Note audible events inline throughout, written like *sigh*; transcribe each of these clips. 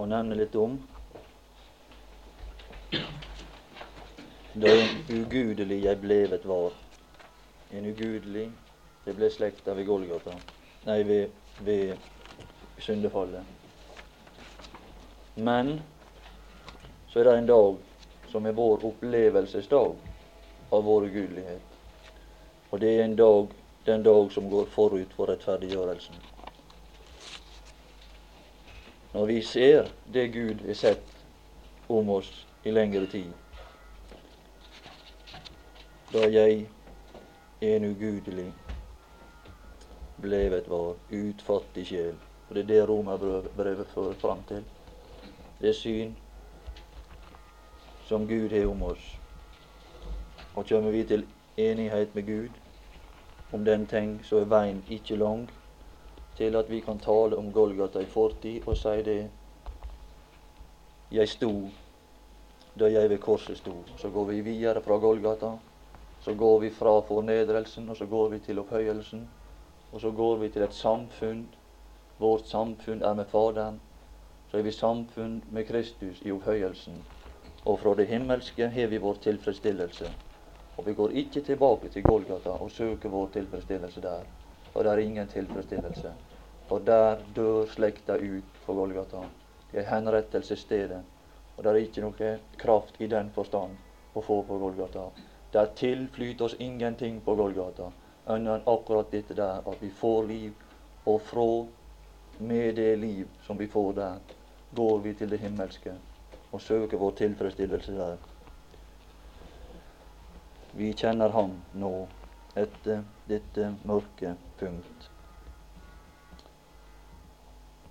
å nevne litt om da en ugudelig jeg blevet var. En ugudelig det ble slekta ved Golgata, nei, ved, ved syndefallet. Men så er det en dag som er vår opplevelsesdag av vår ugudelighet. Og det er en dag, den dag som går forut for rettferdiggjørelsen. Når vi ser det Gud har sett om oss i lengre tid, da jeg en ugudelig blevet var utfattig sjel. Og det er det romerbrevet fører fram til. Det syn som Gud har om oss. Og kommer vi til enighet med Gud om den ting, så er veien ikke lang til at vi kan tale om Golgata i fortid og si det Jeg sto da jeg ved korset sto. Så går vi videre fra Golgata. Så går vi fra fornedrelsen, og så går vi til opphøyelsen. Og så går vi til et samfunn. Vårt samfunn er med Faderen. Så er vi samfunn med Kristus i opphøyelsen. Og fra det himmelske har vi vår tilfredsstillelse. Og vi går ikke tilbake til Golgata og søker vår tilfredsstillelse der. Og det er ingen tilfredsstillelse. For der dør slekta ut på Golgata. Det er henrettelsesstedet. Og det er ikke noe kraft i den forstand å få på Golgata. Der tilflyter oss ingenting på Golgata annet akkurat dette der, at vi får liv. Og fra med det liv som vi får der, går vi til det himmelske og søker vår tilfredsstillelse der. Vi kjenner Ham nå etter dette mørke punkt.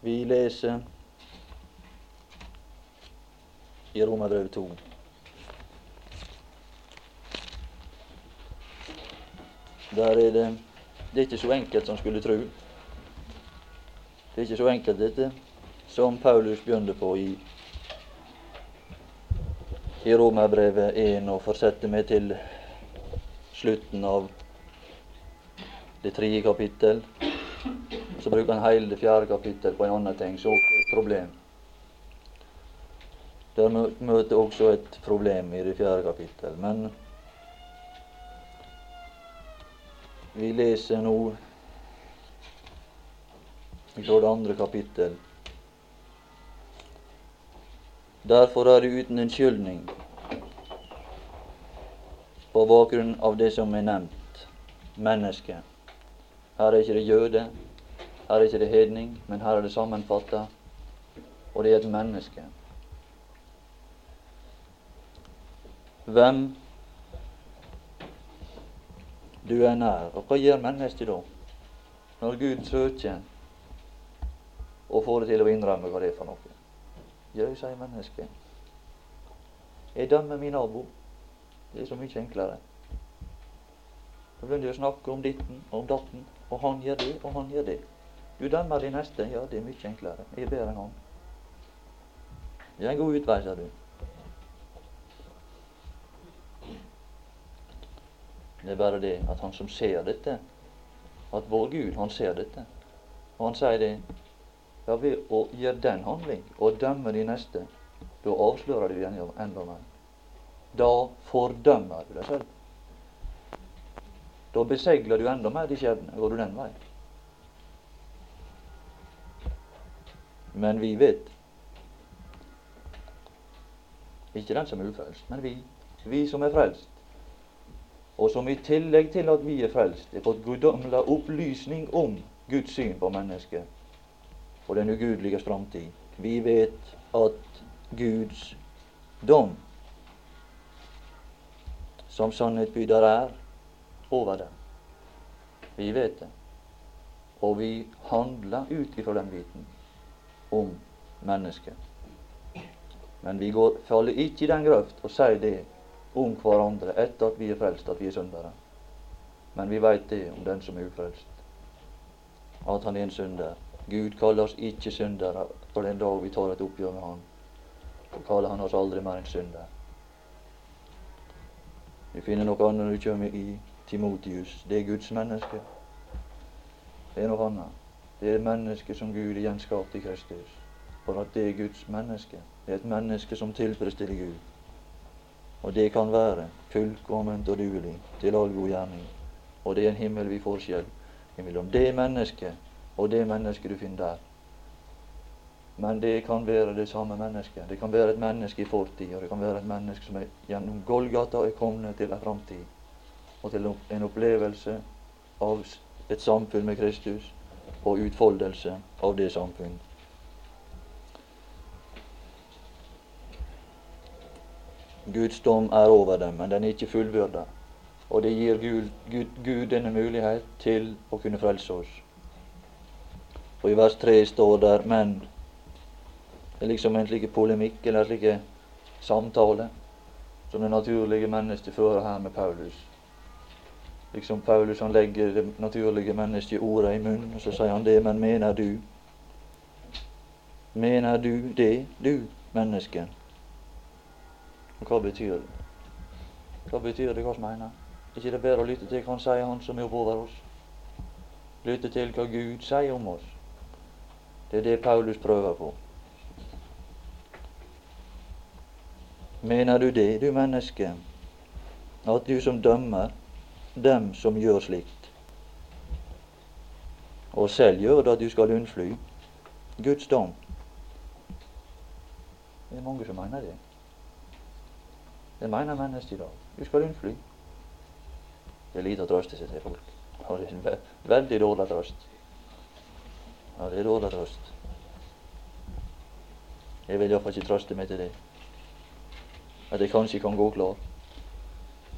Vi leser i Romerbrevet 2. Der er det Det er ikke så enkelt som skulle tro. Det er ikke så enkelt, dette, som Paulus begynte på i i Romerbrevet 1 og fortsetter med til slutten av det tredje kapittel. Så bruker han hele det fjerde kapittel på en annen ting, så et problem. Der møter også et problem i det fjerde kapittel. Men vi leser nå fra det andre kapittel. Derfor er det uten unnskyldning på bakgrunn av det som er nevnt menneske. Her er ikke det jøde, her er ikke det hedning, men her er det sammenfatta, og det er et menneske. Hvem du er nær. Og hva gjør mennesket da? Når Gud søker og får det til å innrømme hva det er for noe. Jau, sier mennesket. Jeg dømmer min nabo. Det er så mye enklere. Da begynner de å snakke om ditten og om datten, og han gjør det, og han gjør det. Du dømmer de neste. Ja, det er mye enklere. Jeg ber en han. Det er en god utvei, sa du. Det er bare det at han som ser dette, at vår Gud, han ser dette. Og han sier det ja, ved å gjøre den handling og dømme de neste, da avslører du enda mer. Da fordømmer du deg selv. Da besegler du enda mer de skjebne. Går du den veien? Men vi vet Ikke den som er ufrelst, men vi. Vi som er frelst. Og som i tillegg til at vi er frelst, er fått guddommelig opplysning om Guds syn på mennesket og den ugudeliges framtid. Vi vet at Guds dom som sannhetbyder er, over dem. Vi vet det. Og vi handler ut ifra den viten om mennesket. Men vi går, faller ikke i den grøft og sier det om hverandre etter at vi er frelst, at vi er syndere. Men vi veit det om den som er ufrelst, at han er en synder. Gud kaller oss ikke syndere for den dag vi tar et oppgjør med Han. Så kaller Han oss aldri mer enn synder. Vi finner noe annet når du kommer i Timotius. Det er Guds menneske. Det er noe annet. Det er mennesket som Gud igjen skapte i Kristus. for at det er Guds menneske. Det er et menneske som tilfredsstiller Gud. Og det kan være fullkomment og duelig til all god gjerning. Og det er en himmelvid forskjell mellom det mennesket og det mennesket du finner der. Men det kan være det samme mennesket. Det kan være et menneske i fortid, og det kan være et menneske som er, gjennom Golgata er kommet til en framtid. Og til en opplevelse av et samfunn med Kristus og utfoldelse av det samfunn. Guds dom er over dem, men den er ikke fullbyrda. Og det gir Gud, Gud, Gud, denne mulighet til å kunne frelse oss. Og i vers 3 står der men. Det er liksom en slik polemikk eller en slik samtale som det naturlige mennesket fører her med Paulus. Liksom Paulus han legger det naturlige mennesket ordet i munnen, og så sier han det, men mener du? Mener du det, du menneske? Og hva betyr det? Hva betyr det, hva som mener? Er ikke det bedre å lytte til hva han sier, han som er oppover oss? Lytte til hva Gud sier om oss. Det er det Paulus prøver på. Mener du det, du menneske, at du som dømmer dem som gjør slikt, og selv gjør det at du skal unnfly Guds dom? Det er mange som mener det. Det mener mennesker i dag. Du skal unnfly. Det er lite å trøste seg til folk. Og det er en veldig dårlig trøst. Ja, det er dårlig trøst. Jeg vil iallfall ikke trøste meg til det. At jeg kanskje kan gå klar.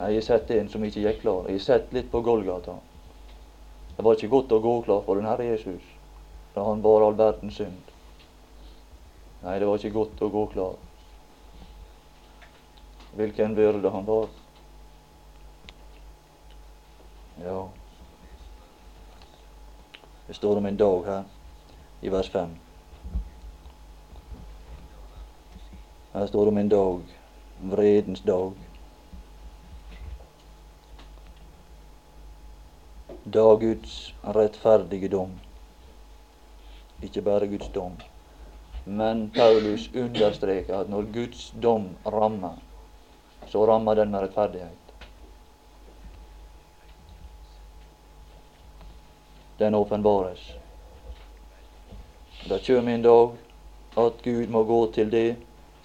Jeg har sett en som ikke gikk klar. Jeg har sett litt på Golgata. Det var ikke godt å gå klar for den Herre Jesus da han bar all verdens synd. Nei, det var ikke godt å gå klar hvilken byrde han bar. Ja, det står om en dag her i vers 5. Her står om en dag, vredens dag. Da Guds rettferdige dom, ikke bare Guds dom, men Paulus understreker at når Guds dom rammer, så rammer den med rettferdighet. Den åpenbares. Det kommer en dag at Gud må gå til det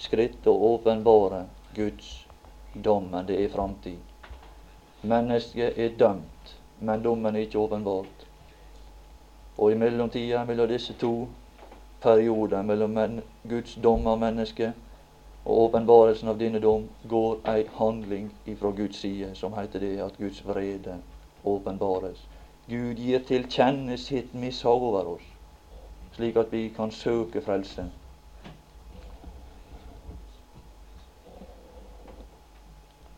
skritt å åpenbare Guds dom, men det er framtid. Mennesket er dømt, men dommen er ikke åpenbart. Og i mellomtida mellom disse to perioder, mellom Guds dom av mennesket og åpenbarelsen av denne dom går ei handling ifra Guds side som heter det at Guds vrede åpenbares. Gud gir til kjenne sitt mishag over oss, slik at vi kan søke frelse.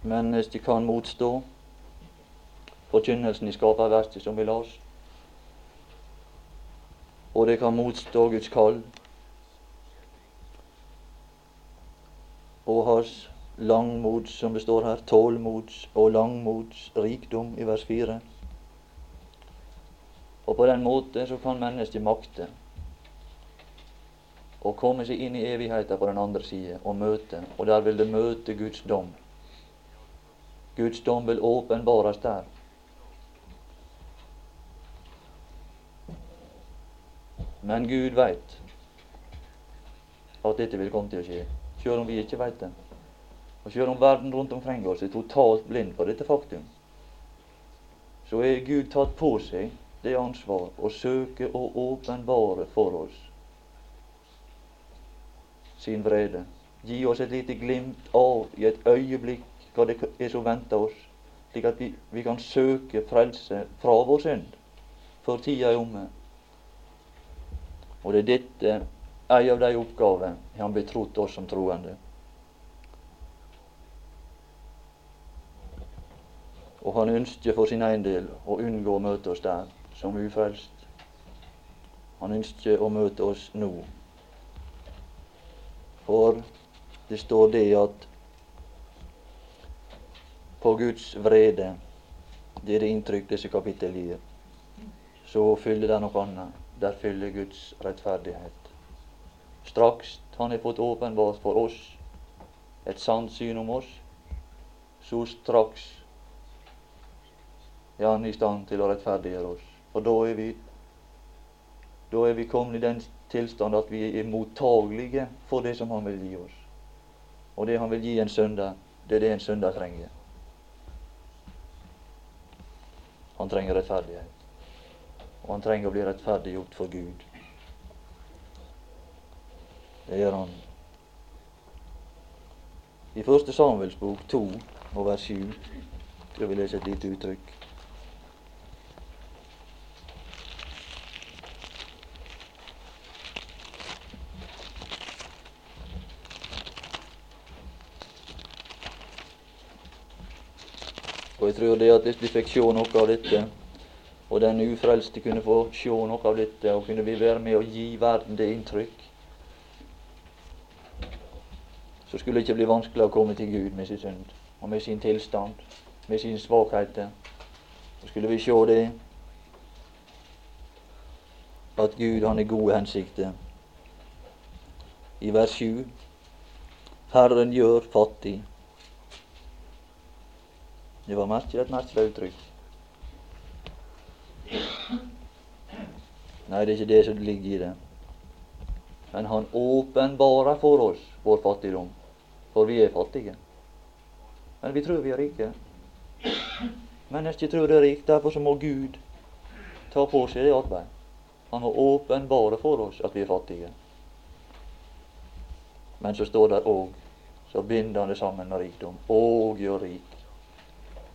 Mennesket kan motstå forkynnelsen i skaperverket som vi las. Og det kan motstå Guds kall og hans langmods, som det står her, tålmods og langmods rikdom i vers 4. Og på den måte så kan mennesket makte å komme seg inn i evigheten på den andre side og møte, og der vil det møte Guds dom. Guds dom vil åpenbares der. Men Gud veit at dette vil komme til å skje sjøl om vi ikke veit det. Og sjøl om verden rundt omkring oss er totalt blind for dette faktum, så er Gud tatt på seg det ansvar å søke å åpenbare for oss sin vrede. Gi oss et lite glimt av i et øyeblikk hva det er som venter oss, slik at vi, vi kan søke frelse fra vår synd før tida er omme. Og det er dette Ei av de oppgaver har han betrodd oss som troende. Og han ønsker for sin egen del å unngå å møte oss der som ufrelst. Han ønsker å møte oss nå. For det står det at på Guds vrede, det er det inntrykk disse kapittel gir, så fyller det noe annet. Der fyller Guds rettferdighet straks Han har fått åpenbart for oss et sant syn om oss, så straks er Han i stand til å rettferdiggjøre oss. For da er vi da er vi kommet i den tilstand at vi er mottagelige for det som Han vil gi oss. Og det Han vil gi en søndag, det er det en søndag trenger. Han trenger rettferdighet. Og han trenger å bli rettferdiggjort for Gud. Det gjør han. I første Samuels bok 2 og vers 7 skal vi lese et lite uttrykk. Og jeg tror det at hvis vi fikk se noe av dette, og den ufrelste kunne få se noe av dette, og kunne vi være med å gi verden det inntrykk, så skulle det ikke bli vanskelig å komme til Gud med sin synd og med sin tilstand, med sine svakheter. Så skulle vi se det at Gud han er gode hensikter. I vers 7 Herren gjør fattig det var merkelig, et merkelig uttrykk. Nei, det er ikke det som ligger i det. Men han åpenbarer for oss vår fattigdom, for vi er fattige. Men vi tror vi er rike. Mennesket tror det er rikt, derfor så må Gud ta på seg det arbeidet. Han må åpenbare for oss at vi er fattige. Men så står det òg, så binder han det sammen med rikdom. Og gjør rik.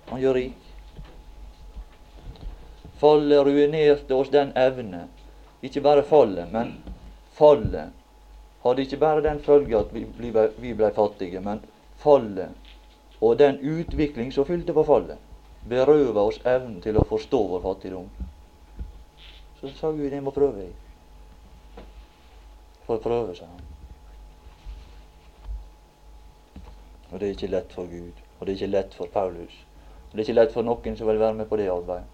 Han gjør rik. Fallet ruinerte oss den evne. Ikke bare fallet, men fallet hadde ikke bare den følge at vi ble, vi ble fattige, men fallet og den utvikling som fylte på fallet, berøva oss evnen til å forstå vår fattigdom. Så sa Gud jeg må prøve. Jeg. For å prøve, sa han. Og det er ikke lett for Gud, og det er ikke lett for Paulus. Og Det er ikke lett for noen som vil være med på det arbeidet.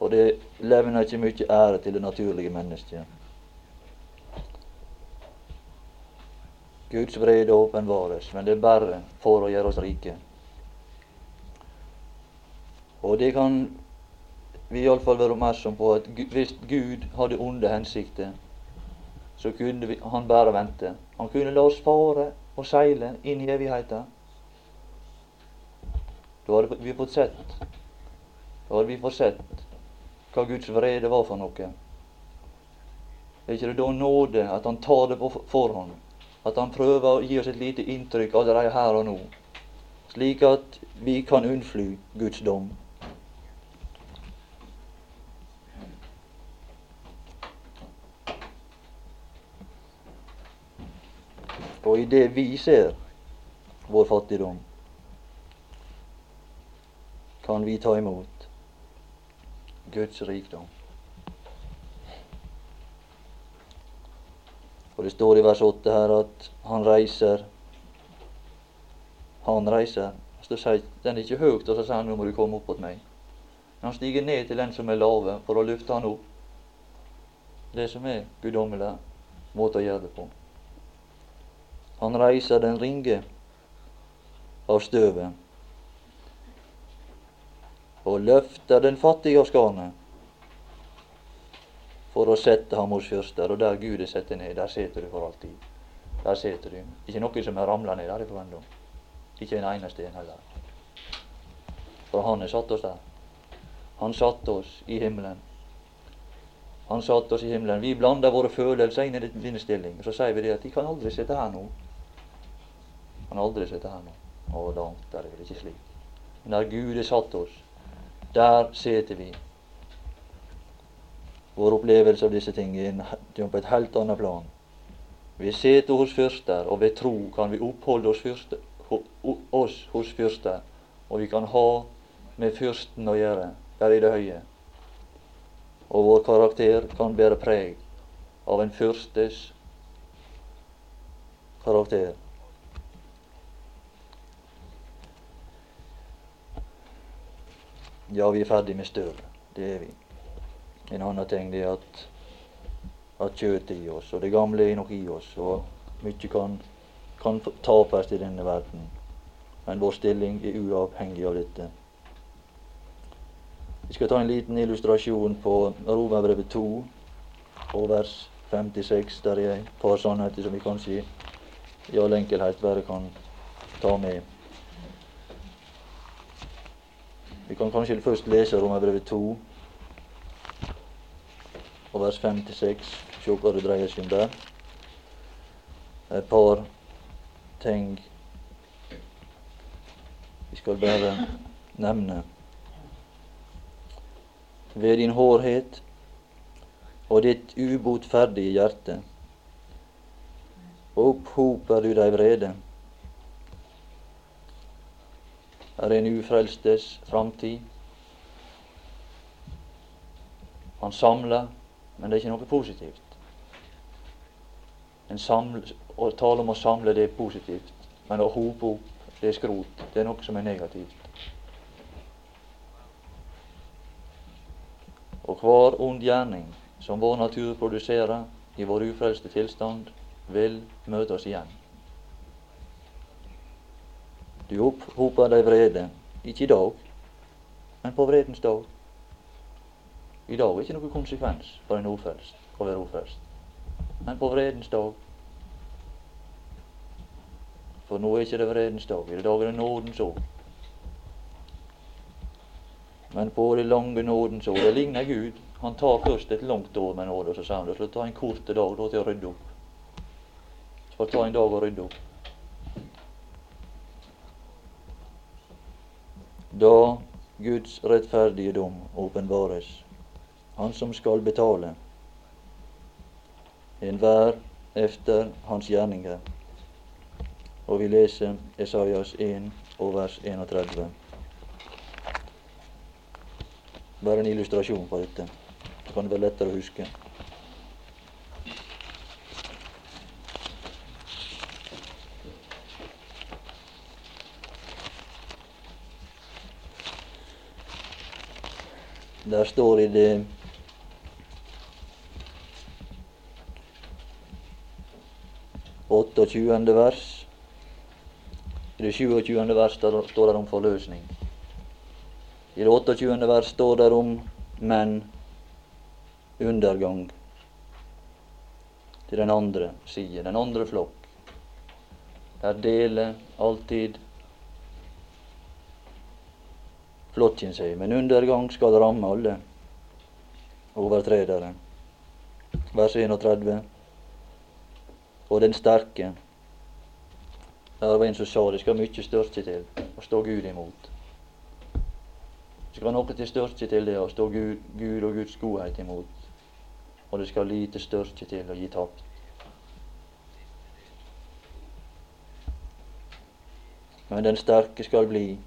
Og det levner ikke mye ære til det naturlige mennesket. Guds vrede åpenbares, men det er bare for å gjøre oss rike. Og det kan vi iallfall være oppmerksom på at hvis Gud hadde onde hensikter, så kunne vi, han bare vente. Han kunne la oss fare og seile inn i evigheten. Da hadde vi fått sett Da hadde vi fått sett hva Guds vrede var for noe. Er ikke det da nåde at Han tar det på forhånd? At Han prøver å gi oss et lite inntrykk allerede her og nå, slik at vi kan unnfly Guds dom? Og i det vi ser vår fattigdom, kan vi ta imot Guds rikdom. Og Det står i vers 8 her at han reiser Han reiser. Så sier Den er ikke høyt, og så sier han nå må du komme opp mot meg. Men han stiger ned til den som er lave, for å løfte han opp. Det som er guddommelig måte å gjøre det på. Han reiser den ringe av støvet og løfter den fattige av skarnet for å sette ham hos fyrster. Og der Gud er satt ned, der sitter du for alltid. Der sitter du. Ikke noe som er ramla ned derifra ennå. Ikke en eneste en heller. For han har satt oss der. Han satte oss i himmelen. Han satte oss i himmelen. Vi blander våre følelser inn i denne stilling. Så sier vi det at de kan aldri sitte her nå. Kan aldri sitte her nå. Å, langt der er det ikke slik. Men der Gud har satt oss, der sitter vi. Vår opplevelse av disse tingene er på et helt annet plan. Vi sitter hos fyrster, og ved tro kan vi oppholde oss, fyrste, oss hos fyrster. Og vi kan ha med fyrsten å gjøre der i det høye. Og vår karakter kan bære preg av en fyrstes karakter. Ja, vi er ferdig med støvet. Det er vi. En annen ting er at at kjøttet i oss, og det gamle er nok i oss, og mye kan, kan tapes i denne verden. Men vår stilling er uavhengig av dette. Vi skal ta en liten illustrasjon på Romerbrevet 2 og vers 56. Der er et par sannheter som vi kanskje i all enkelhet bare kan ta med. Vi kan kanskje først lese Romerbrevet 2 og vers 5-6. Se hva det dreier seg om der. Et par ting vi skal bare nevne. Ved din hårhet og ditt ubotferdige hjerte opphoper du deg vrede. Er en ufrelstes framtid. Han samler men det er ikke noe positivt. Samle, å tale om å samle, det er positivt. Men å hope opp, det er skrot. Det er noe som er negativt. Og hver ond gjerning som vår natur produserer i vår ufrelste tilstand, vil møte oss igjen. Du opphoper deg vrede, ikke i dag, men på vredens dag. I dag er ikke noe konsekvens for en ofrelst å være ofrelst. Men på vredens dag For nå er ikke det vredens dag. I dag er det nådens år. Men på det lange nådens år Det ligner Gud. Han tar først et langt år med nåde, og så sier han at ta en kort dag da, til å rydde opp. Så skal ta en dag å rydde opp. Da Guds rettferdige dom åpenbares han som skal betale enhver efter hans gjerninger. Og vi leser Esaias 1 og vers 31. Bare en illustrasjon på dette. Så kan det være lettere å huske. Der står i det 28. vers. I det 27. vers står det om forløsning. I det 28. vers står det om men undergang til den andre side, den andre flokk. Der deler alltid flokken seg, men undergang skal ramme alle overtredere. Vers 31 og den sterke. Der var en som sa det skal mye styrke til å stå Gud imot. Det skal noe til styrke til det å stå Gud, Gud og Guds godhet imot. Og det skal lite styrke til å gi tapt. Men den sterke skal bli,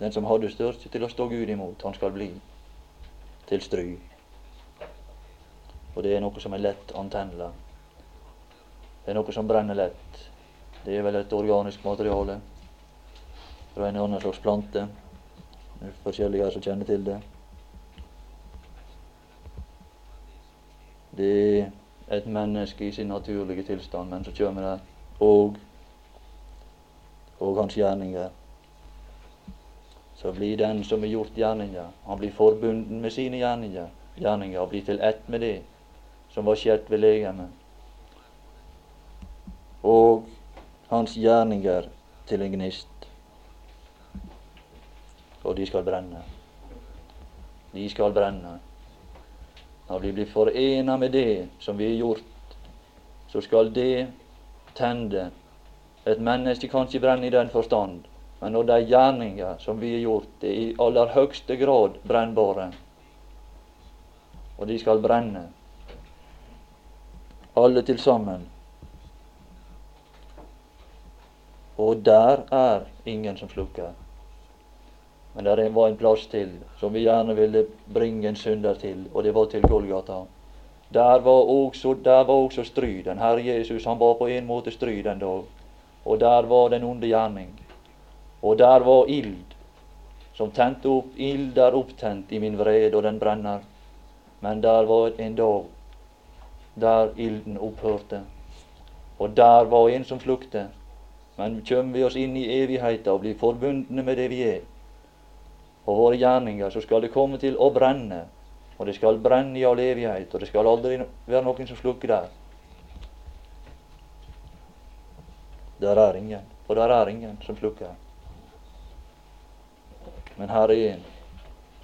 den som hadde styrke til å stå Gud imot, han skal bli til stry. Og det er noe som er lett antennelig det er noe som brenner lett. Det er vel et organisk materiale fra en annen slags plante. Det er forskjellige som kjenner til det. Det er et menneske i sin naturlige tilstand, men så kommer det og og hans gjerninger. Så blir den som har gjort gjerninger, han blir forbunden med sine gjerninger, gjerninger og blir til ett med det som var skjedd ved legemet og hans gjerninger til en gnist. Og de skal brenne. De skal brenne. Når vi blir forena med det som vi har gjort, så skal det tende. Et menneske kan ikke brenne i den forstand, men når de gjerninger som vi har gjort, er i aller høgste grad brennbare, og de skal brenne, alle til sammen, Og der er ingen som slukker. Men der var en plass til som vi gjerne ville bringe en synder til, og det var til Golgata. Der var også, der var også stryden. Herre Jesus han var på en måte striden. Og der var den onde gjerning. Og der var ild som tente opp. Ild er opptent i min vrede, og den brenner. Men der var en dag der ilden opphørte. Og der var en som flukte. Men kommer vi oss inn i evigheten og blir forbundne med det vi er, og våre gjerninger, så skal det komme til å brenne. Og det skal brenne i all evighet, og det skal aldri være noen som slukker der. Der er ingen, for der er ingen som slukker. Men her er en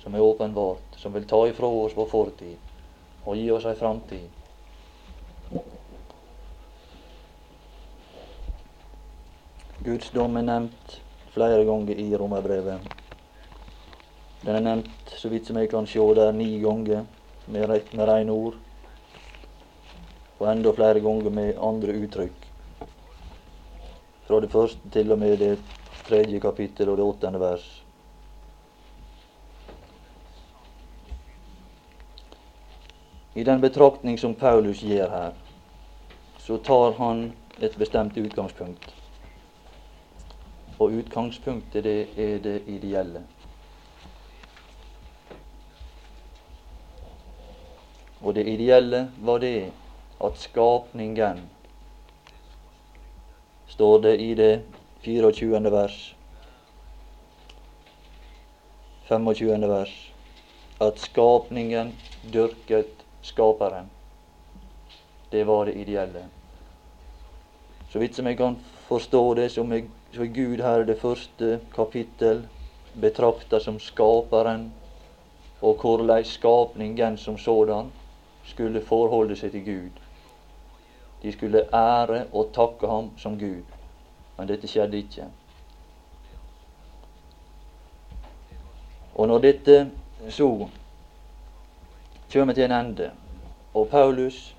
som er åpenbart, som vil ta ifra oss vår fortid og gi oss ei framtid. Guds dom er nevnt flere ganger i romerbrevet. Den er nevnt, så vidt som jeg kan se, der ni ganger med, med rene ord. Og enda flere ganger med andre uttrykk. Fra det første til og med det tredje kapittel og det åttende vers. I den betraktning som Paulus gjør her, så tar han et bestemt utgangspunkt. Og utgangspunktet, det er det ideelle. Og det ideelle var det at skapningen står det i det 24. vers, 25. vers, at skapningen dyrket Skaperen. Det var det ideelle. Så vidt som jeg kan forstå det, så er, Gud her det første kapittel betrakta som skaperen, og hvordan skapningen som sådan skulle forholde seg til Gud. De skulle ære og takke ham som Gud. Men dette skjedde ikke. Og når dette så kommer til en ende, og Paulus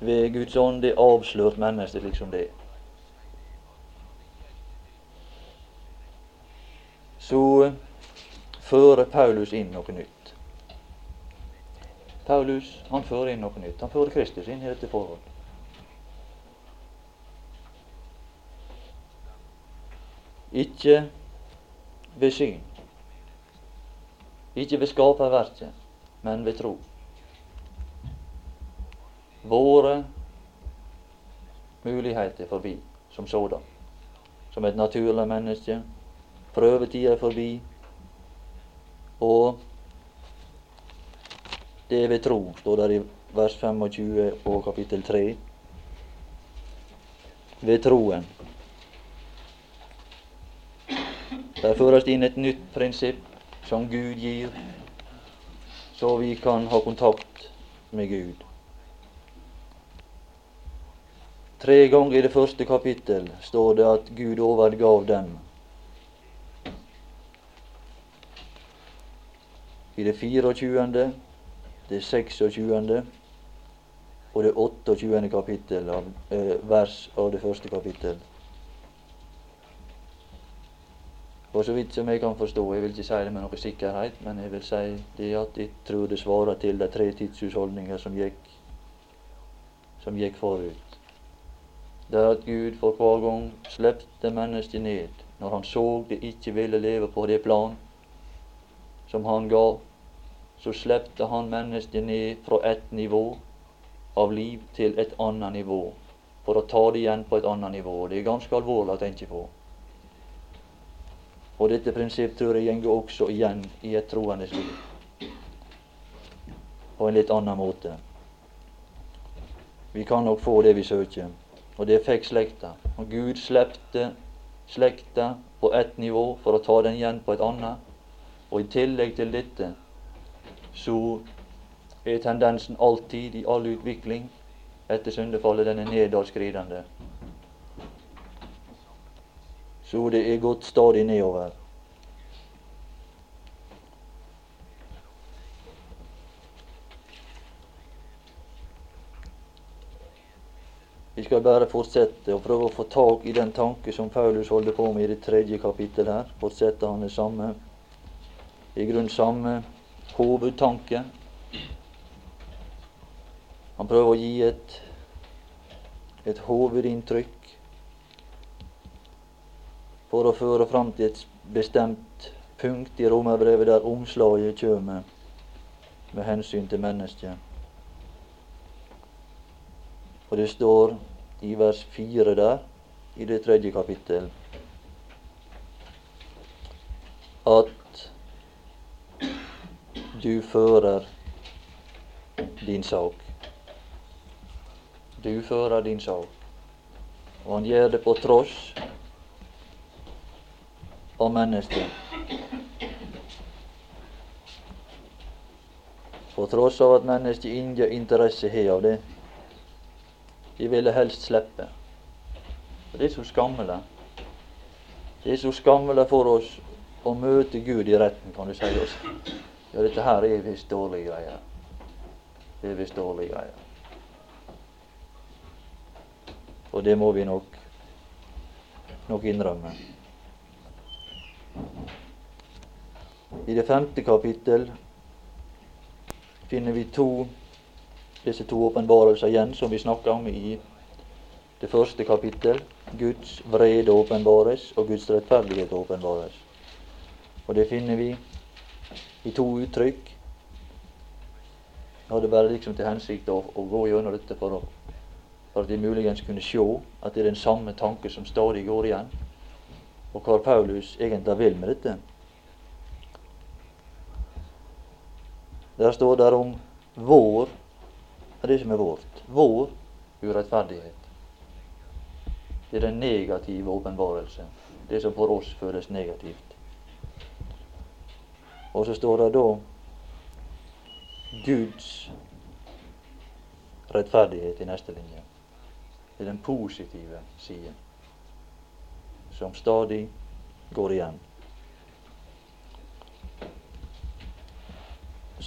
ved Guds ånd er avslørt menneske slik som det er, så fører Paulus inn noe nytt. Paulus han fører inn noe nytt. Han fører Kristus inn i dette forhold. Ikke ved syn, ikke ved skaperverket, men ved tro. Våre muligheter forbi som sådan. Som et naturlig menneske. Prøvetida er forbi. Og det er ved tro, står der i vers 25 og kapittel 3. Ved troen. Der føres inn et nytt prinsipp som Gud gir, så vi kan ha kontakt med Gud. Tre ganger i det første kapittel står det at Gud overgav dem. I det 24., det 26. og det 28. kapittel eh, vers av det første kapittel. For så vidt som jeg kan forstå, jeg vil ikke si det med noe sikkerhet, men jeg vil si det at jeg tror det svarer til de tre tidshusholdninger som gikk, som gikk forut. Det er at Gud for hver gang slepte mennesket ned når han så det ikke ville leve på det plan som han ga. Så slepte han mennesket ned fra ett nivå av liv til et annet nivå for å ta det igjen på et annet nivå. Det er ganske alvorlig å tenke på. Og dette prinsipp tror jeg går også igjen i et troende liv. På en litt annen måte. Vi kan nok få det vi søker. Og det fikk slekta. Og Gud slepte slekta på ett nivå for å ta den igjen på et annet. Og i tillegg til dette så er tendensen alltid i all utvikling etter syndefallet den er nedadskridende så det er gått stadig nedover. Vi skal bare fortsette og prøve å få tak i den tanke som Paulus holder på med i det tredje kapittel her. Fortsette han det samme, i grunn samme hovedtanke. Han prøver å gi et, et hovedinntrykk for å føre fram til et bestemt punkt i romerbrevet der omslaget kjem med hensyn til mennesket. Og det står i vers fire der, i det tredje kapittel, at du fører din sak. Du fører din sak. Og han gjør det på tross av mennesket. På tross av at mennesket ingen interesse har av det. De ville helst slippe. Og Det er så skammelig. Det er så skammelig for oss å møte Gud i retten, kan du si oss. Ja, dette her er visst dårlige greier. Det er visst dårlige greier. Og det må vi nok nok innrømme. I det femte kapittel finner vi to, disse to åpenbarelser igjen som vi snakka om i det første kapittel. Guds vrede åpenbares, og Guds rettferdighet åpenbares. Og det finner vi i to uttrykk. Jeg hadde bare liksom til hensikt å, å gå gjennom dette for, å, for at vi muligens kunne se at det er den samme tanke som stadig går igjen, og hva Paulus egentlig vil med dette. Der står det om vår det som er vårt. Vår urettferdighet. Det er den negative åpenbarelse. Det som for oss føles negativt. Og så står det da Guds rettferdighet i neste linje. Det er den positive siden som stadig går igjen.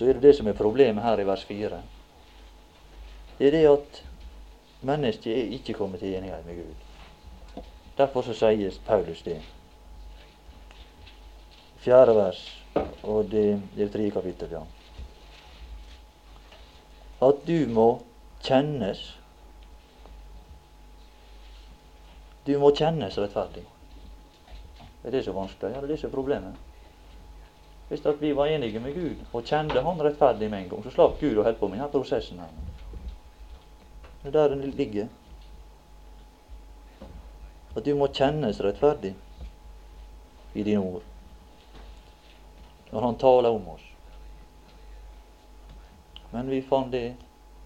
så er det det som er problemet her i vers 4. Det er det at mennesket er ikke kommet til enighet med Gud. Derfor så sier Paulus det. Fjerde vers, og det, det er tredje kapittel, ja. At du må kjennes Du må kjennes rettferdig. Er det så vanskelig? Ja, det er det som er problemet. Hvis at vi var enige med Gud og kjente Han rettferdig med en gang, så slapp Gud å holde på med denne prosessen. her. Det er der den ligger. At du må kjennes rettferdig i dine ord når Han taler om oss. Men vi fant det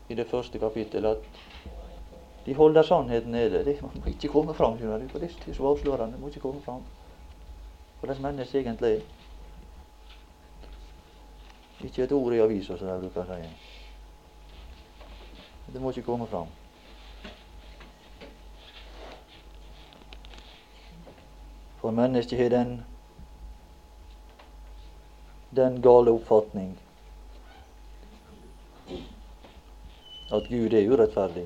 i det første kapittelet at de holder sannheten nede. Det må ikke komme fram. For det er så avslørende. Det må ikke komme fram. Hvordan mennesket egentlig er. Ikke et ord i avisa, som de bruker å si. Det må ikke komme fram. For mennesket har den den gale oppfatning at Gud er urettferdig.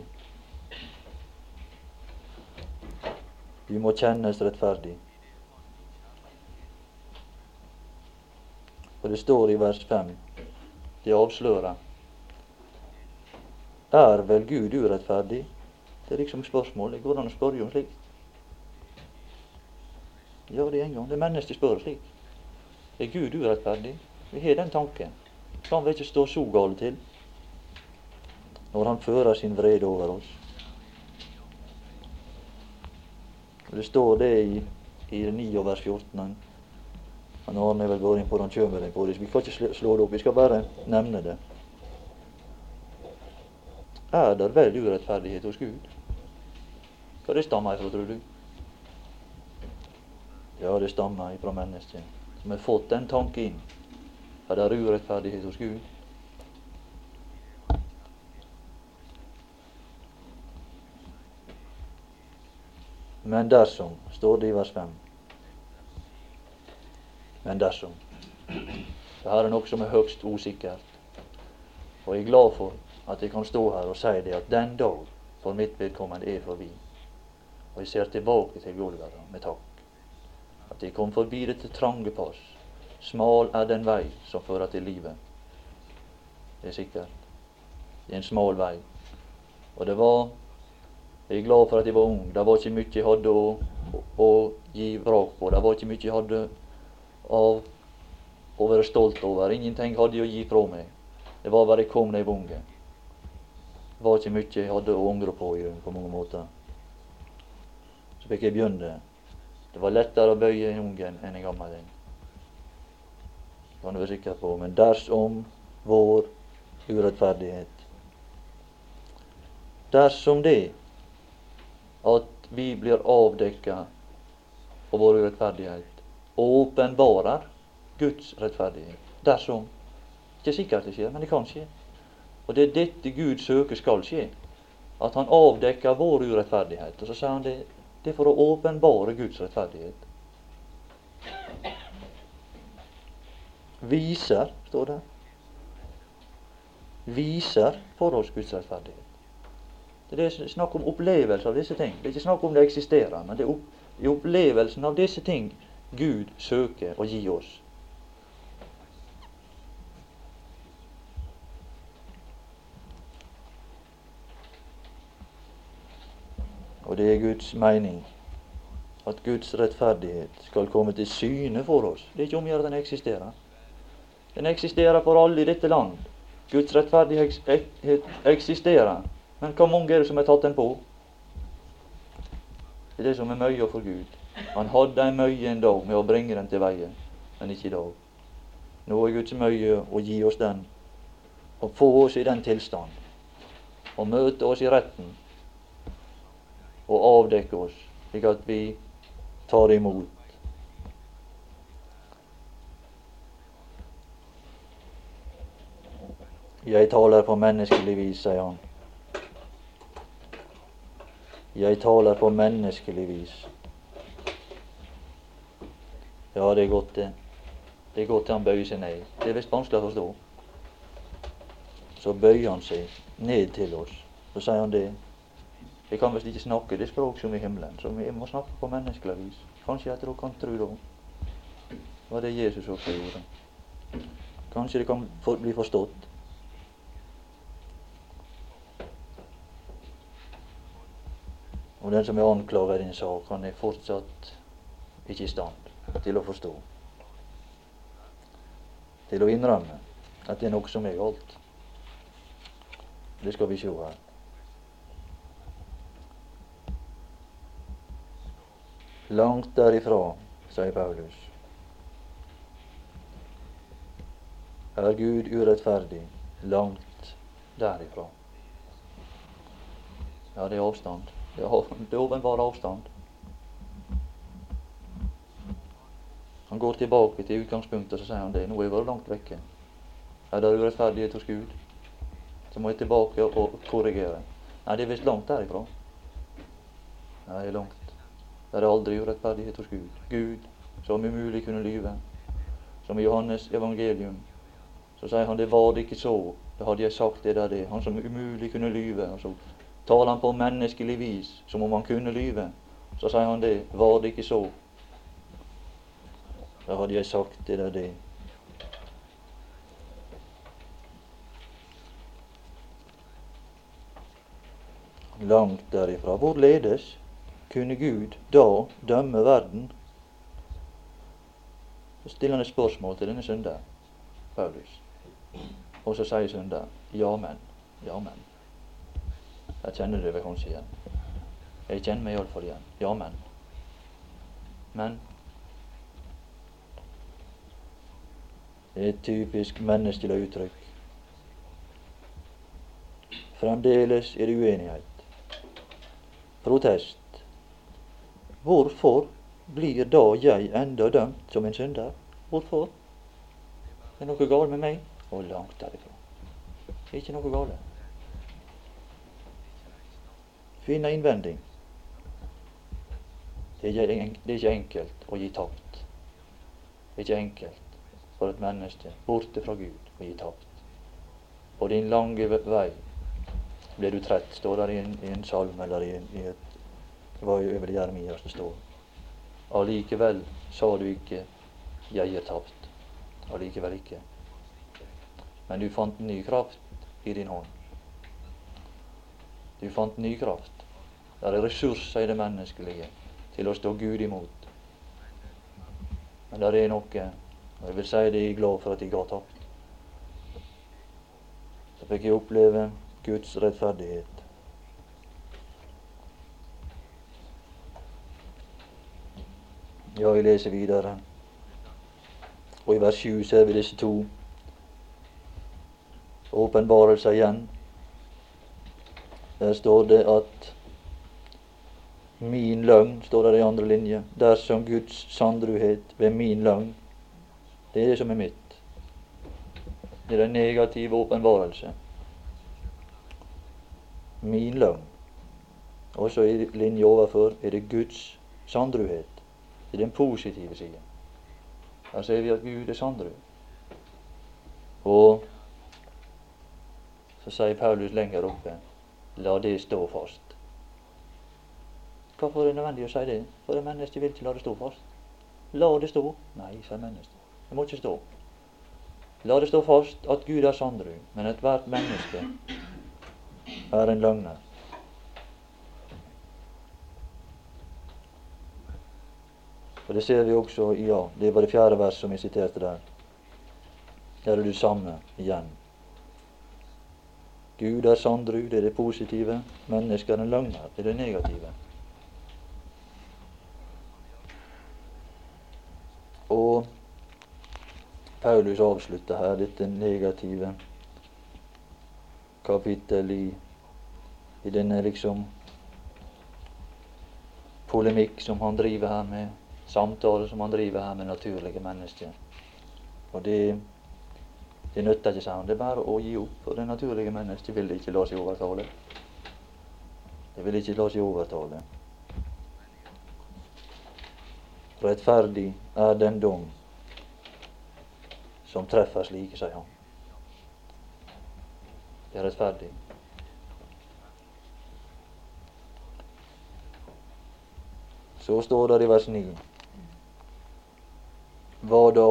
Vi må kjennes rettferdig. Og det står i vers 5 det avslører. Er vel Gud urettferdig? Det er liksom spørsmål. Det går an å spørre om slikt. Ja, det er en gang. Det er mennesket spør slik. Er Gud urettferdig? Vi har den tanken. Kan vi ikke stå så gale til når Han fører sin vrede over oss? Det står det i, i 9 vers 14. Han Arne vel vært inn på han vel på det. Vi kan ikke slå det opp. Vi skal bare nevne det. Er det vel urettferdighet hos Gud? Hva det stammer ifra, tror du? Ja, det stammer ifra mennesket som har fått den tanken inn. Er det urettferdighet hos Gud? Men dersom, står det i vers 5 men dersom. Det her er noe som er høgst usikkert. Og jeg er glad for at jeg kan stå her og si det at den dag for mitt vedkommende er forbi. Og jeg ser tilbake til Golgata med takk. At jeg kom forbi dette trange pass. Smal er den vei som fører til livet. Det er sikkert. Det er en smal vei. Og det var Jeg er glad for at jeg var ung. Det var ikke mye jeg hadde å, å, å gi vrak på. Det var ikke mye jeg hadde av å være stolt over. Ingenting hadde jeg å gi fra meg. Det var bare jeg kom da jeg var Det var ikke mye jeg hadde å angre på i på mange måter. Så fikk jeg begynne. Det var lettere å bøye en ung enn en gammel en. Det kan du være sikker på. Men dersom vår urettferdighet Dersom det at vi blir avdekka av vår urettferdighet, åpenbarer Guds rettferdighet. Dersom. Ikke sikkert det skjer, men det kan skje. Og det er dette Gud søker skal skje. At Han avdekker vår urettferdighet. Og så sier han det, det er for å åpenbare Guds rettferdighet. Viser, står det. Viser for oss Guds rettferdighet. Det er snakk om opplevelse av disse ting. Det er ikke snakk om det eksisterer, men det er opplevelsen av disse ting Gud søker å gi oss. Og det er Guds mening at Guds rettferdighet skal komme til syne for oss. Det er ikke om gjøre den eksisterer. Den eksisterer for alle i dette land. Guds rettferdighet eksisterer. Men hvor mange er det som har tatt den på? Det er det som er møya for Gud. Han hadde en møye en dag med å bringe den til veie, men ikke i dag. Nå er Guds møye å gi oss den, og få oss i den tilstand, og møte oss i retten og avdekke oss, slik at vi tar imot. Jeg taler på menneskelig vis, sier han. Jeg taler på menneskelig vis. Ja, det er godt, det. Det er godt han bøyer seg ned. Det er visst vanskelig å forstå. Så bøyer han seg ned til oss. Så sier han det. Jeg kan visst ikke snakke det språk som i himmelen, så vi må snakke på menneskelig vis. Kanskje at dere kan tro det var det Jesus også gjorde. Kanskje det kan for, bli forstått. Og den som er anklaget i en sak, han er fortsatt ikke i stand til å forstå. Til å innrømme at det er noe som er galt. Det skal vi se her. Langt derifra, sier Paulus. Er Gud urettferdig? Langt derifra. Ja, det er avstand. Det er åpenbar avstand. Han går tilbake til utgangspunktet og så sier han det. Nå er jeg vært langt vekke. Er det urettferdighet hos Gud? Så må jeg tilbake og korrigere. Nei, det er visst langt derifra. Nei, det er langt. Det er aldri urettferdighet hos Gud. Gud, som umulig kunne lyve. Som i Johannes evangelium. Så sier han det var det ikke så. Det hadde jeg sagt det der det. Han som umulig kunne lyve. Og så taler han på menneskelig vis som om han kunne lyve. Så sier han det. Var det ikke så? Da hadde jeg sagt det der det. Langt derifra. Hvorledes kunne Gud da dømme verden? Så stiller han et spørsmål til denne synderen, Paulus. Og så sier synderen, ja, men. Ja, men. Jeg kjenner det vel kanskje igjen. Jeg kjenner meg iallfall igjen. Ja, men. Men Det er et typisk menneskelig uttrykk. Fremdeles er det uenighet. Protest. Hvorfor blir da jeg enda dømt som en synder? Hvorfor? Det er noe galt med meg? Og langt derifra. Det er ikke noe galt. Finne en innvending. Det er, ikke, det er ikke enkelt å gi tapt. Det er ikke enkelt for et menneske borte fra Gud og gi tapt. På din lange vei ble du trett, står der i en, i en salme eller i, i et det var jo over Jeremias det står. Allikevel sa du ikke 'jeg er tapt'. Allikevel ikke. Men du fant ny kraft i din hånd. Du fant ny kraft. Det er ressurser i det menneskelige til å stå Gud imot. Men det er noe Jeg vil si jeg er glad for at jeg ga tapt. Så fikk jeg oppleve Guds rettferdighet. Ja, vi leser videre. Og i vers 7 ser vi disse to åpenbarelser igjen. Der står det at min løgn, står det i andre linje, dersom Guds sandruhet ved min løgn. Det er det som er mitt. Det er den negative åpenbarelse. Min løgn. Og så i linje overfor er det Guds sandruhet. Det er den positive siden. Der ser vi at Gud er sandru. Og så sier Paulus lenger oppe la det stå fast. Hvorfor er det nødvendig å si det? For det mennesket vil ikke la det stå fast. La det stå. Nei, sier mennesket. Det må ikke stå. La det stå fast at Gud er sandru, men ethvert menneske er en løgner. Og Det ser vi også i ja, det var det fjerde vers som jeg siterte der. Der er det samme igjen. Gud er sandru, det er det positive. Mennesket er en løgner, det er det negative. Og Paulus avslutter her dette negative kapittel i, i denne liksom polemikk som han driver her med samtale som han driver her med naturlige mennesker. Og det, det nytter ikke, sa han. Det er bare å gi opp. For det naturlige mennesket vil ikke la seg overtale. Det vil ikke la seg overtale. Rettferdig er den dom som treffer slike, sier han. Det er rettferdig. Så står det i vers 9 hva da?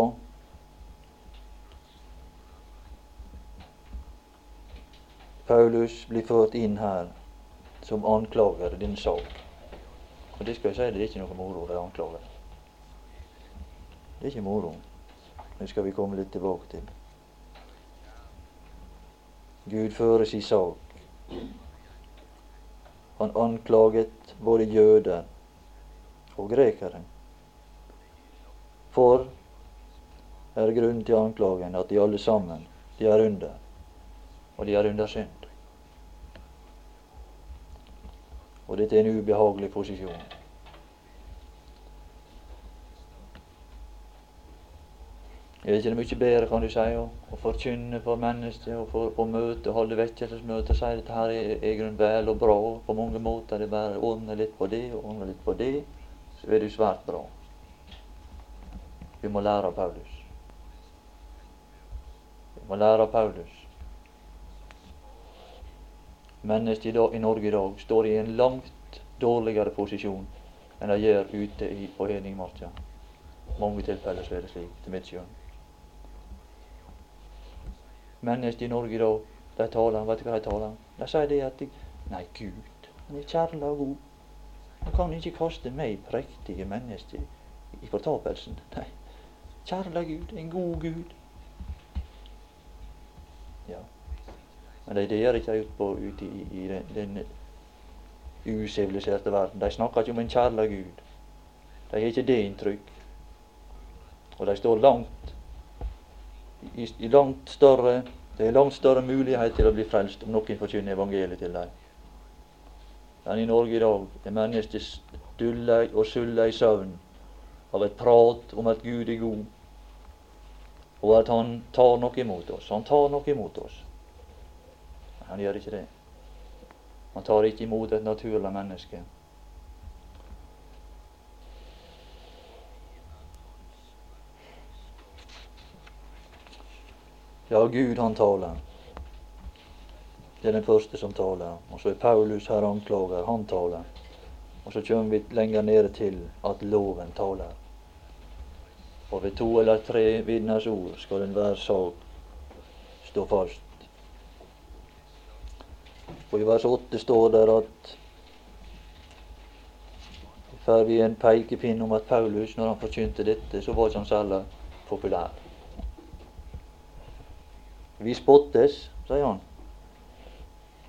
Paulus blir ført inn her som anklager i din sak. Og det skal jeg si, det er ikke noe moro å være anklager. Det er ikke moro. Det skal vi komme litt tilbake til. Gud fører sin sak. Han anklaget både jøder og grekere. For er grunnen til anklagen at de alle sammen, de er under. Og de er under synd. Og dette er en ubehagelig posisjon. Er ikke det mye bedre, kan du si, å, å forkynne for mennesker og for, på møte, holde vekkelsesmøte og si dette her er, er grunn vel og bra på mange måter. Det er bare å ordne litt på det og ordne litt på det, så er du svært bra. Vi må lære av Paulus. Vi må lære av Paulus. Mennesker i, Norge i dag står i en langt dårligere posisjon enn de gjør ute i, på Heningmarka. Mange tilfeller så er det slik, til mitt skjønn. Mennesker i Norge da, de taler, vet du hva de taler? De sier det at de, Nei, Gud, han er kjærlig og god. Han kan ikke kaste meg prektige mennesker i fortapelsen. *laughs* Nei, Kjærlig Gud, en god Gud. Ja. Men de der ikke ute på ute i, i den, den usiviliserte verden. De snakker ikke om en kjærlig Gud. De har ikke det inntrykk. Og de står langt i, i langt større Det er langt større mulighet til å bli frelst om noen forkynner evangeliet til dem. Men i Norge i dag er mennesket stulle og sulle i søvn av et prat om at Gud er god, og at han tar noe imot oss. Han tar noe imot oss. Han gjør ikke det. Han tar ikke imot et naturlig menneske. Ja, Gud han taler. Det er den første som taler. Og så er Paulus her anklager. Han taler. Og så kommer vi lenger nede til at loven taler. Og ved to eller tre vitners ord skal enhver sak stå fast. Og i vers 8 står det at får vi en pekepinn om at Paulus, når han forkynte dette, så var ikke han særlig populær. Vi spottes, sier han.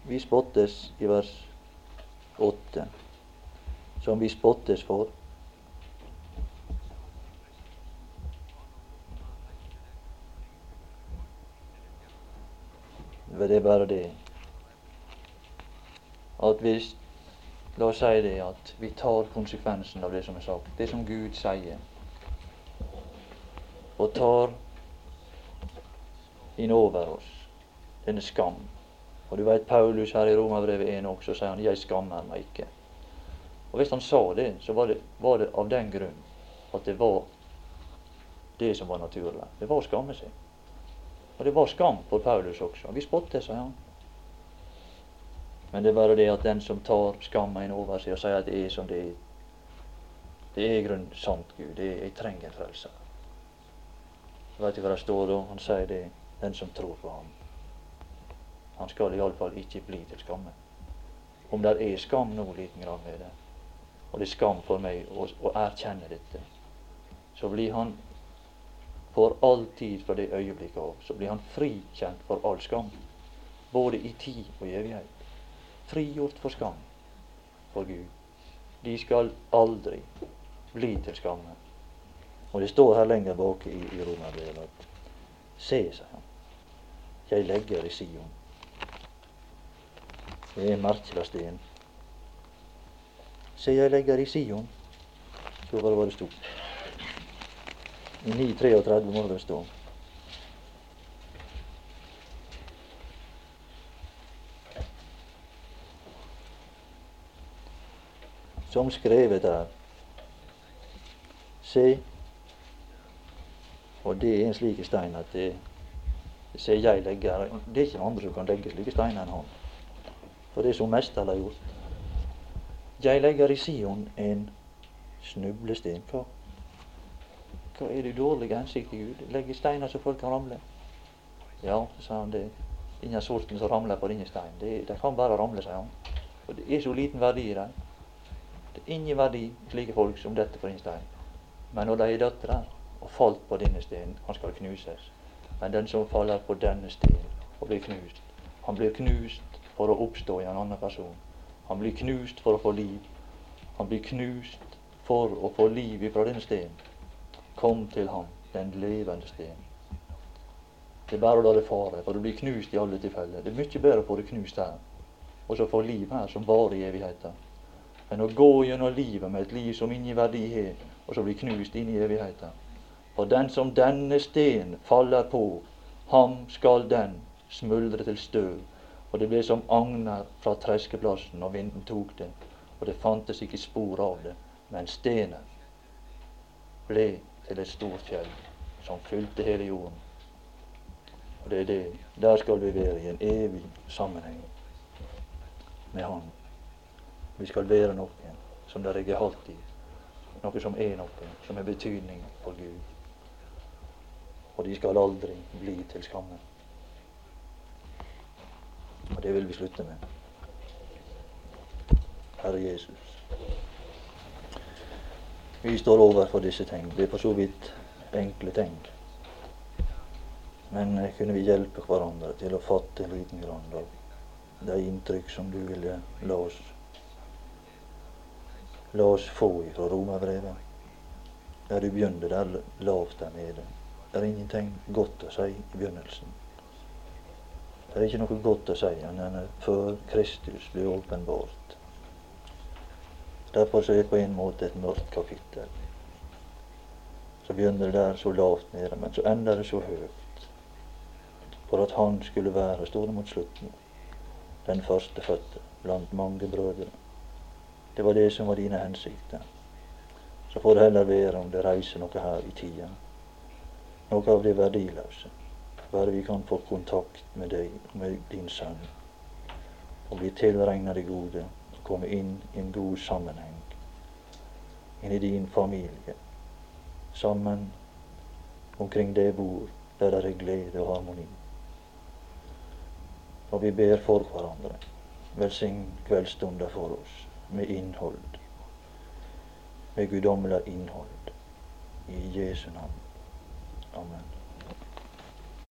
vi spottes i vers 8, som vi spottes for. Det er bare det at hvis La oss si det at vi tar konsekvensen av det som er sagt, det som Gud sier, og tar inn over oss denne skam. Og du veit Paulus her i Romerbrevet 1 også sier han 'Jeg skammer meg ikke'. Og Hvis han sa det, så var det, var det av den grunn at det var det som var naturlig. Det var å skamme seg. Og det var skam for Paulus også. Vi spotter, sier han. Men det er bare det at den som tar skammen inn over seg og sier at det er som det er Det er i grunnen sant, Gud. Det er, jeg trenger en frelser. Vet du hva det står da? Han sier det. Den som tror på ham. Han skal iallfall ikke bli til skamme. Om det er skam nå liten grad med det, og det er skam for meg å, å erkjenne dette, så blir han for all tid fra det øyeblikket av, så blir han frikjent for all skam. Både i tid og i evighet frigjort for skam for Gud. De skal aldri bli til skamme. Og det står her lenger bak i, i Romerbrevet Se, sier han, jeg legger i Sion. Det er en merkelig. Se, jeg legger i Sion. Så var det hva det sto. I 9.33 må det stå. som skrevet er. Se, og det er en slik stein at det ser jeg legger Det er ikke andre som kan legge slike steiner enn han. For det er som Mester har gjort. Jeg legger i Sion en snublesten. Hva? Hva er det dårlige hensikt i Gud? Legge steiner så folk kan ramle. Ja, sa han det. Ingen sorten som ramler på denne steinen. De, de kan bare ramle, sier han. For det er så liten verdi i dem. Det er ingen verdi slike folk som dette på din stein. Men når de er døtre og falt på denne steinen, han skal knuses. Men den som faller på denne sted og blir knust, han blir knust for å oppstå i en annen person. Han blir knust for å få liv. Han blir knust for å få liv ifra denne steinen. Kom til ham, den levende steinen. Det er bare å la det fare, for du blir knust i alle tilfeller. Det er mye bedre å få det knust her, og så få liv her som varer i evigheten enn å gå gjennom livet med et liv som ingen verdi har, og så bli knust inn i evigheten. For den som denne sten faller på, ham skal den smuldre til støv. Og det ble som agner fra treskeplassen når vinden tok det, og det fantes ikke spor av det. Men stenen ble til et stort fjell som fylte hele jorden. Og det er det. Der skal vi være i en evig sammenheng med Han. Vi skal være noen som det er halt i. Noe som er noe, som har betydning for Gud. Og de skal aldri bli til skamme. Og det vil vi slutte med. Herre Jesus. Vi står overfor disse ting. Det er for så vidt enkle ting. Men kunne vi hjelpe hverandre til å fatte en liten grann av de inntrykk som du ville la oss la oss få ifra romerbrevet. Der du begynte der lavt der nede. Det er ingenting godt å si i begynnelsen. Det er ikke noe godt å si enn før Kristus blir åpenbart. Derfor så er det på en måte et mørkt kapittel. Så begynner det der så lavt nede, men så ender det så høyt. For at han skulle være, står mot slutten, den førstefødte blant mange brødre. Det var det som var dine hensikter. Så får det heller være om det reiser noe her i tida. Noe av det verdiløse. Bare vi kan få kontakt med deg, med din sønn, og bli tilregna det gode, og komme inn i en god sammenheng. Inn i din familie. Sammen omkring det bord der det er glede og harmoni. Og vi ber for hverandre. Velsign kveldsstunder for oss med innhold. Med guddommelig innhold. I Jesu navn. Amen.